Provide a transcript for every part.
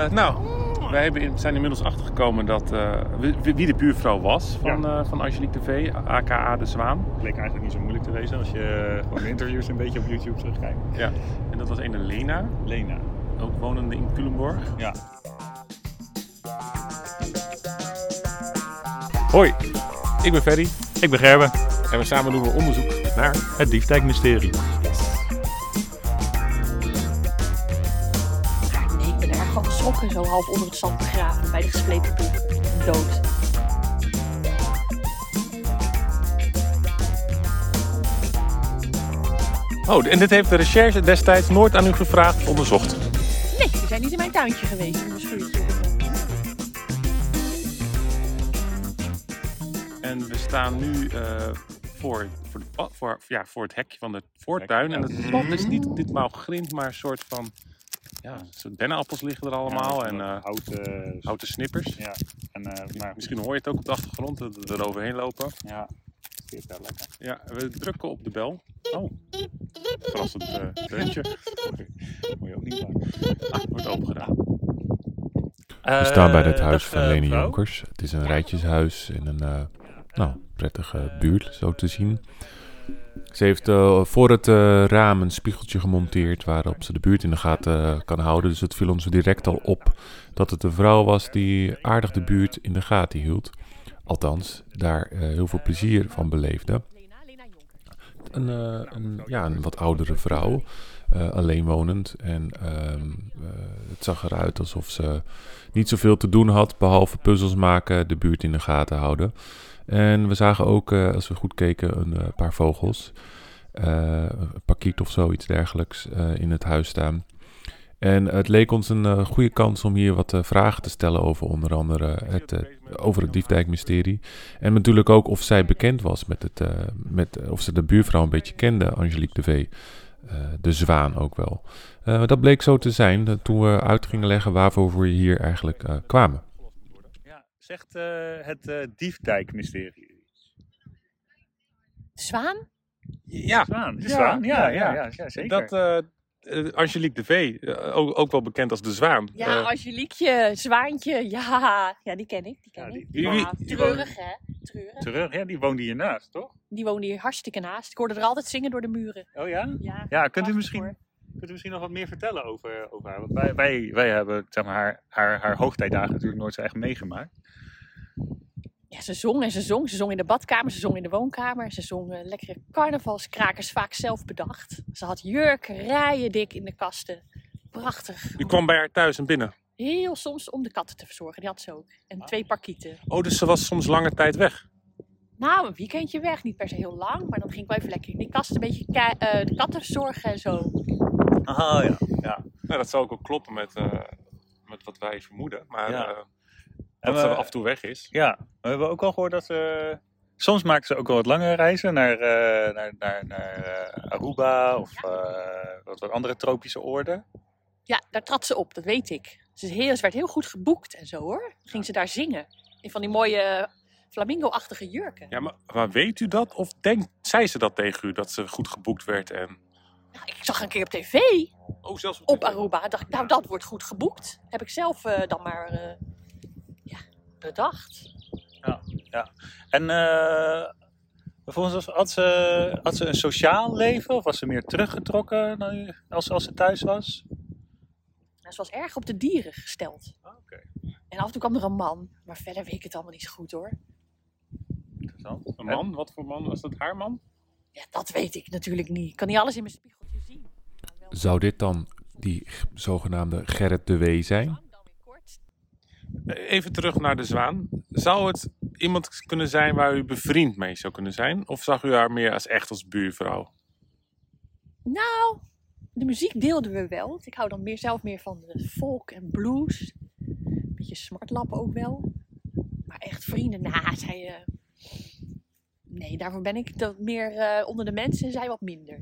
Uh, nou, wij hebben, zijn inmiddels achtergekomen dat, uh, wie, wie, de buurvrouw was van, ja. uh, van Angelique TV, aka De Zwaan. Het leek eigenlijk niet zo moeilijk te wezen als je gewoon de interviews een beetje op YouTube terugkijkt. Ja, en dat was een Lena. Lena. Ook wonende in Culemborg. Ja. Hoi, ik ben Ferry. Ik ben Gerben. En we samen doen we onderzoek naar het Dieftijkmysterie. Geschrokken, zo half onder het zand begraven bij de gespleten boek. Dood. Oh, en dit heeft de recherche destijds nooit aan u gevraagd of onderzocht? Nee, we zijn niet in mijn tuintje geweest, in mijn schuurtje. En we staan nu uh, voor, voor, de, voor, ja, voor het hekje van de voortuin. En het pad is niet ditmaal grind, maar een soort van ja, dennenappels liggen er allemaal Ja, en uh, houten, houten snippers. ja. En, eh, maar, Misschien hoor je het ook op de achtergrond, dat we er overheen lopen. ja, het zit wel lekker. Ja, we drukken op de bel. Oh, verrassend uh, deuntje. Moet je ook niet maken. Ah, wordt open gedaan. We staan bij het Eh, huis van eh, Leni mevrouw. Jonkers. Het is een rijtjeshuis in een eh, nou, prettige buurt, zo te zien. Ze heeft eh, voor het eh, raam een spiegeltje gemonteerd waarop ze de buurt in de gaten eh, kan houden. Dus het viel ons direct al op dat het een vrouw was die aardig de buurt in de gaten hield. Althans, daar heel veel plezier van beleefde. Een, ja, een wat oudere vrouw, eh, alleenwonend. En ehm, eh, het zag eruit alsof ze niet zoveel te doen had, behalve puzzels maken, de buurt in de gaten houden. En we zagen ook, eh, als we goed keken, een eh, paar vogels. eh, een pakiet of zoiets dergelijks in het huis staan. En het leek ons een goede kans om hier wat vragen te stellen over onder andere het, over het Diefdijk-mysterie. En natuurlijk ook of zij bekend was met het, met, of ze de buurvrouw een beetje kende, Angelique de V. de zwaan ook wel. Dat bleek zo te zijn toen we uit gingen leggen waarvoor we hier eigenlijk kwamen. Zegt eh, het eh Diefdijk-mysterie. Zwaan? Ja, Zwaan, de Ja, zwaan, ja, ja, ja, ja, ja, zeker. dat eh, eh, Angelique de V, ook, ook wel bekend als de Zwaan. Ja, Angeliekje, Zwaantje, ja. Ja, die ken ik, die ken Ja, die- ik. die- treurig, hè? Treurig. Terug, ja, die woonde hiernaast, toch? Die woonde hier hartstikke naast. Ik hoorde er altijd zingen door de muren. Oh ja? Ja, Ja, kunt u misschien. Kunt u misschien nog wat meer vertellen over, over haar? Want wij, wij, wij hebben zeg maar, haar, haar, haar hoogtijdagen natuurlijk nooit zo echt meegemaakt. Ja, ze zong en ze zong. Ze zong in de badkamer, ze zong in de woonkamer. Ze zong eh, lekkere carnavalskrakers, vaak zelf bedacht. Ze had jurken, rijen dik in de kasten. Prachtig. U kwam bij haar thuis en binnen. Heel soms om de katten te verzorgen, die had ze ook. En twee parkieten. Oh, dus ze was soms lange tijd weg. Nou, een weekendje weg, niet per se heel lang, maar dan ging ik wel even lekker in die kast een beetje eh, de katten verzorgen en zo. Ah ja, ja. Nou, dat zou ook wel kloppen met, eh, met wat wij vermoeden. Maar Ja. eh, En dat ze af en toe weg is. Ja, we hebben ook al gehoord dat ze... Soms maken ze ook wel wat langere reizen naar, eh, naar, naar, naar eh, Aruba of eh, wat, wat andere tropische oorden. Ja, daar trad ze op, dat weet ik. Ze, is heel, ze werd heel goed geboekt en zo hoor. Ging ze daar zingen. In van die mooie flamingo-achtige jurken. Ja, maar, maar weet u dat? Of denkt, zei ze dat tegen u, dat ze goed geboekt werd? En... Nou, ik zag een keer op tv Oh, zelfs op Aruba. Dacht ik, nou dat wordt goed geboekt. Heb ik zelf eh, dan maar eh, ja, bedacht. En eh, volgens ons had ze, had ze een sociaal leven of was ze meer teruggetrokken dan, als, als ze thuis was? Nou, ze was erg op de dieren gesteld. Oké, En af en toe kwam er een man. Maar verder weet ik het allemaal niet zo goed hoor. interessant. Een man? Wat voor man? Was dat haar man? Ja, dat weet ik natuurlijk niet. Ik kan niet alles in mijn wel Zou dit dan die zogenaamde Gerrit de W zijn? Even terug naar de zwaan. Zou het iemand kunnen zijn waar u bevriend mee zou kunnen zijn? Of zag u haar meer als echt als buurvrouw? Nou, de muziek deelden we wel. Ik hou dan meer, zelf meer van de folk en blues. Beetje smartlappen ook wel. Maar echt vrienden, nou, zij... eh, Nee, daarvoor ben ik dat meer eh, onder de mensen en zij wat minder.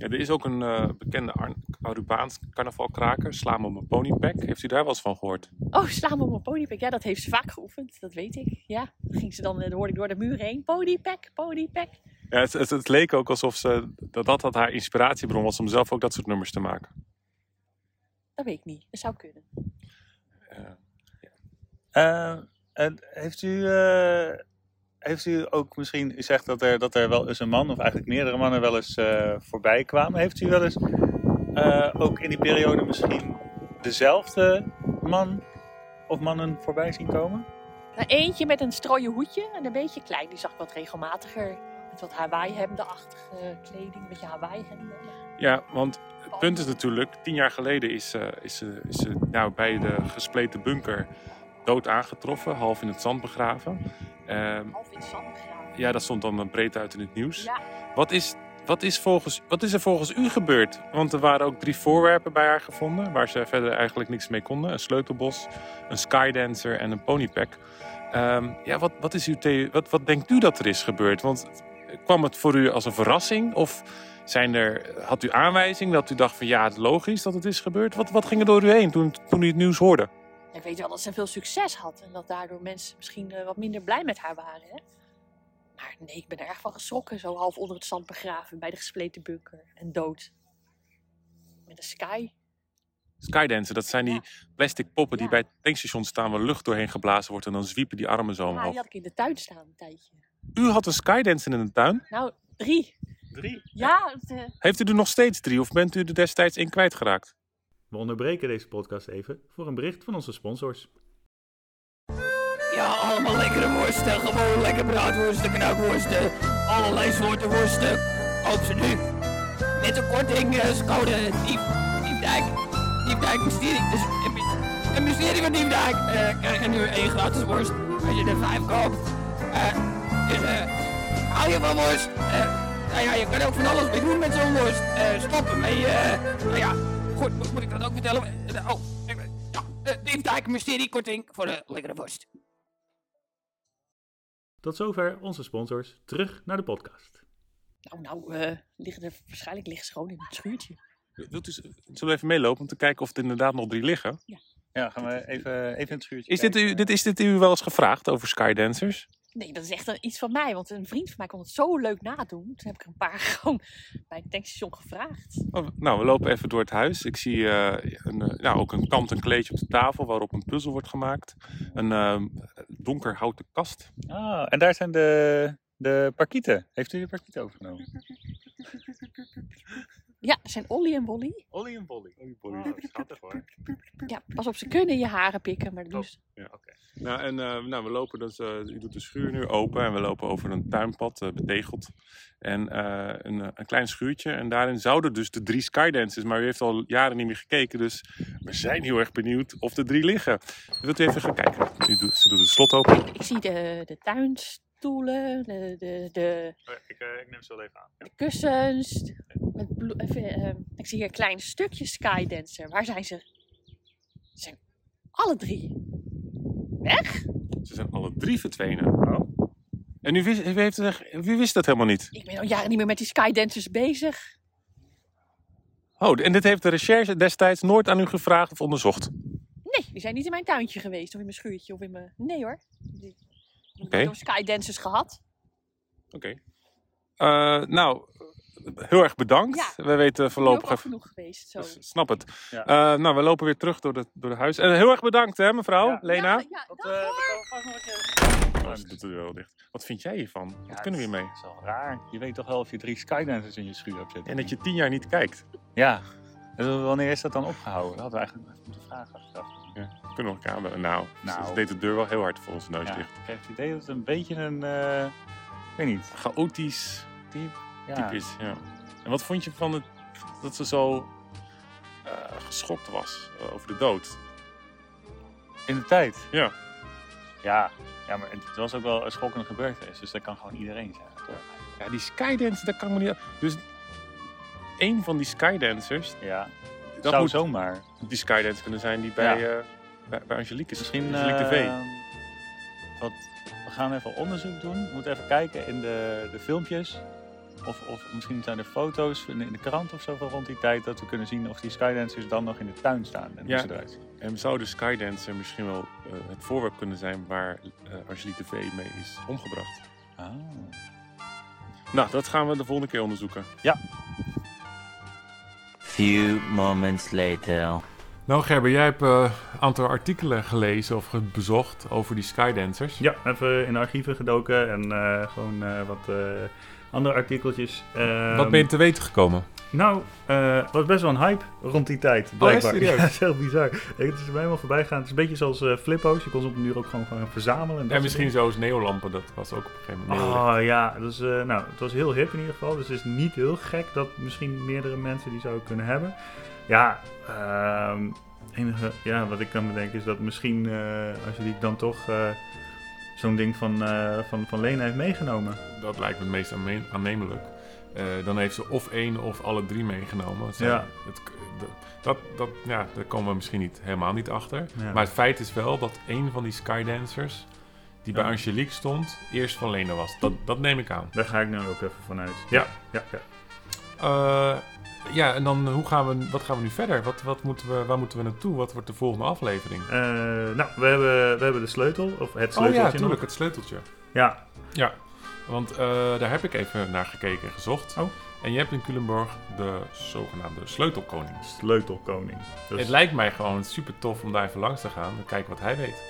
Ja, er is ook een eh, bekende Ar- Arubaans carnavalkraker, Sla me op mijn ponypack. Heeft u daar wel eens van gehoord? Oh, sla me op mijn ponypack. Ja, dat heeft ze vaak geoefend. Dat weet ik. Ja, dan ging ze dan, eh, dan hoorde ik door de muur heen. Ponypack, ponypack. Ja, het, het, het leek ook alsof ze, dat, dat dat haar inspiratiebron was om zelf ook dat soort nummers te maken. Dat weet ik niet. Dat zou kunnen. Eh, en heeft u, eh, heeft u ook misschien, u zegt dat er, dat er wel eens een man, of eigenlijk meerdere mannen wel eens eh, voorbij kwamen. Heeft u wel eens eh, ook in die periode misschien dezelfde man of mannen voorbij zien komen? Nou, eentje met een strooien hoedje en een beetje klein. Die zag ik wat regelmatiger. Met wat Hawaii-hemden-achtige kleding. Een beetje Hawaii-hemden. Ja, want het punt is natuurlijk, tien jaar geleden is, eh, is, ze is ze nou, bij de gespleten bunker dood aangetroffen, half in het zand begraven. Ehm, Half in zand begraven. ja, dat stond dan breed uit in het nieuws. Ja. Wat, is, wat, is volgens, wat is er volgens u gebeurd? Want er waren ook drie voorwerpen bij haar gevonden, waar ze verder eigenlijk niks mee konden. Een sleutelbos, een skydancer en een ponypack. Ehm, ja, wat, wat, is uw the- wat, wat denkt u dat er is gebeurd? Want kwam het voor u als een verrassing? Of zijn er, had u aanwijzing dat u dacht van ja, het is logisch dat het is gebeurd? Wat, wat ging er door u heen toen, toen u het nieuws hoorde? Ja, Ik weet wel dat ze veel succes had. En dat daardoor mensen misschien eh, wat minder blij met haar waren. Hè? Maar nee, ik ben er erg van geschrokken. Zo half onder het zand begraven bij de gespleten bunker. En dood. Met een sky. Skydancer, dat zijn die Ja. plastic poppen die Ja. bij het tankstation staan waar lucht doorheen geblazen wordt en dan zwiepen die armen zo Ja, omhoog. die had ik in de tuin staan een tijdje. U had een skydancer in de tuin? Nou, drie. Drie. Ja, Heeft u er nog steeds drie of bent u er destijds één kwijtgeraakt? We onderbreken deze podcast even voor een bericht van onze sponsors. Ja, allemaal lekkere worsten. Gewoon lekker braadworsten, knakworsten. Allerlei soorten worsten. Koop ze nu. Met een korting uh, code Dief, Diefdijk. Diefdijk Mysterie. Dus een, my- een mysterie van Diefdijk. eh krijg je nu één gratis worst. Als je er vijf koopt. Eh, dus eh, hou je van worst? Eh, nou ja, je kan ook van alles mee doen met zo'n worst. Eh, stoppen eh nou ja, goed, moet, moet ik dat ook vertellen? Eh, oh, ik- ja, uh, Diefdijk Mysterie korting voor de lekkere worst. Tot zover onze sponsors. Terug naar de podcast. nou, nou eh, liggen er, waarschijnlijk liggen ze gewoon in het schuurtje. Wilt u, zullen we even meelopen om te kijken of er inderdaad nog drie liggen? Ja, gaan we even, even in het schuurtje Is dit, u, dit, is dit u wel eens gevraagd over skydancers? Nee, dat is echt iets van mij. Want een vriend van mij kon het zo leuk nadoen. Toen heb ik er een paar gewoon bij het tankstation gevraagd. Oh, nou, we lopen even door het huis. Ik zie eh, een, eh, nou, ook een kanten kleedje op de tafel waarop een puzzel wordt gemaakt. Een eh, donker houten kast. Ah, en daar zijn de, de parkieten. Heeft u de parkieten overgenomen? Ja, er zijn Olly en Wolly. Olly en Bolly. Olly Bolly, dat is schattig hoor. Ja, pas op, ze kunnen je haren pikken, maar dat doen ze. Ja, oké. Nou, en eh, nou, we lopen dus, eh, u doet de schuur nu open en we lopen over een tuinpad, eh, betegeld. En eh, een, een klein schuurtje. En daarin zouden dus de drie skydancers, maar u heeft al jaren niet meer gekeken. Dus we zijn heel erg benieuwd of de drie liggen. Wilt u even gaan kijken? U doet, ze doet het slot open. Ik zie de, de tuinstoelen, de, de, de, Ik, eh, ik neem ze wel even aan. de kussens. Met even, ik zie hier een klein stukje skydancer. Waar zijn ze? Ze zijn alle drie. Ze zijn alle drie verdwenen. En u wist, u, heeft, u wist dat helemaal niet. Ik ben al jaren niet meer met die skydancers bezig. Oh, en dit heeft de recherche destijds nooit aan u gevraagd of onderzocht. Nee, die zijn niet in mijn tuintje geweest of in mijn schuurtje of in mijn... Nee hoor. Ik heb nooit skydancers gehad. Oké. Eh, nou, heel erg bedankt. Ja. We weten Ik ben voorlopig ook genoeg geweest. Zo. Dus, snap het. Ja. Eh, nou, we lopen weer terug door de, door de huis. En heel erg bedankt, hè, mevrouw, Ja. Lena. Ja, ja, Dat, dag, hoor. dat kan vast nog een keer. Ze doet de deur wel dicht. Wat vind jij hiervan? Wat kunnen we hiermee? is wel raar. Je weet toch wel of je drie skydancers in je schuur hebt zitten. En dat je tien jaar niet kijkt. Ja. Dus wanneer is dat dan opgehouden? Dat hadden we eigenlijk even moeten vragen. Ja, kunnen we elkaar aanbellen? Nou, Nou. ze deed de deur wel heel hard voor onze neus Ja, dicht. ik heb het idee dat het een beetje een, eh, ik weet niet, Chaotisch type. Ja. is, ja. En wat vond je van het, dat ze zo eh, geschokt was eh, over de dood? In de tijd. Ja. Ja, ja maar het was ook wel een schokkende gebeurtenis. Dus dat kan gewoon iedereen zijn. Ja, die skydancer, dat kan me niet... Dus één van die skydancers, Ja, dat zou moet zomaar. die skydancer kunnen zijn die bij, eh bij, bij Angelique is. Misschien Angelique TV. wat, we gaan even onderzoek doen. We moeten even kijken in de, de filmpjes. Of, of misschien zijn er foto's in, in de krant of zo van rond die tijd. Dat we kunnen zien of die skydancers dan nog in de tuin staan. En Ja. hoe ze eruit zien. En zou de Skydancer misschien wel eh, het voorwerp kunnen zijn waar eh Angelique TV mee is omgebracht? Ah. Nou, dat gaan we de volgende keer onderzoeken. Few moments later. Nou Gerber, jij hebt eh, een aantal artikelen gelezen of bezocht over die Skydancers. Ja, even in de archieven gedoken en eh, gewoon eh, wat eh, andere artikeltjes. Ehm, Wat ben je te weten gekomen? Nou, het was best wel een hype rond die tijd, blijkbaar. serieus? Ja, dat is heel bizar. Het is er mij helemaal voorbij gegaan. Het is een beetje zoals eh, flippo's. Je kon ze op een duur ook gewoon gaan verzamelen. En, dat En misschien zoals neolampen, dat was ook op een gegeven moment. neolicht. Oh ja, dus, eh, nou, het was heel hip in ieder geval. Dus het is niet heel gek dat misschien meerdere mensen die zouden kunnen hebben. Ja, ehm, enige ja, wat ik kan bedenken is dat misschien als je die dan toch zo'n ding van, eh, van, van Lena heeft meegenomen. Dat lijkt me het meest aanne- aannemelijk. Eh, dan heeft ze of één of alle drie meegenomen. Ja. het, dat, dat, ja, daar komen we misschien niet, helemaal niet achter. Ja. Maar het feit is wel dat een van die Skydancers, die bij. Angelique stond, eerst van Lena was. Dat, dat neem ik aan. Daar ga ik nou ook even vanuit. Ja, ja, ja. Eh, ja, en dan hoe gaan we, wat gaan we nu verder? Wat, wat moeten we, waar moeten we naartoe? Wat wordt de volgende aflevering? Eh, nou, we hebben, we hebben de sleutel, of het Oh sleuteltje ja, nog. natuurlijk, het sleuteltje. Ja, Ja, want eh, daar heb ik even naar gekeken en gezocht. Oh. En je hebt in Culemborg de zogenaamde sleutelkoning. sleutelkoning. Dus, Het lijkt mij gewoon super tof om daar even langs te gaan en kijken wat hij weet.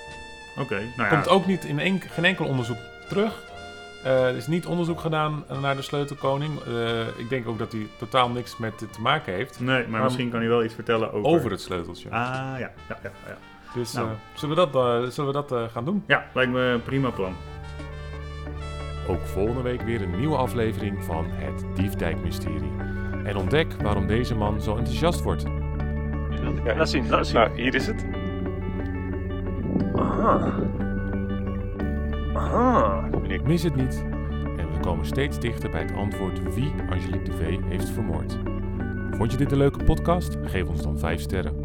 Oké, nou ja. Komt ook niet in een, geen enkel onderzoek terug. Eh, er is niet onderzoek gedaan naar de sleutelkoning. Eh, ik denk ook dat hij totaal niks met dit te maken heeft. Nee, maar Maar- misschien kan hij wel iets vertellen over... Over het sleuteltje. Ah, ja, ja, ja. Ja, Dus Nou. eh, zullen we dat, eh, zullen we dat eh, gaan doen? ja lijkt me een prima plan. Ook volgende week weer een nieuwe aflevering van het Diefdijk-mysterie. En ontdek waarom deze man zo enthousiast wordt. Ja, Laat zien, laat zien. Nou, hier is het. Aha. Aha. Meneer Mis het niet. En we komen steeds dichter bij het antwoord wie Angelique de V heeft vermoord. Vond je dit een leuke podcast? Geef ons dan 5 sterren.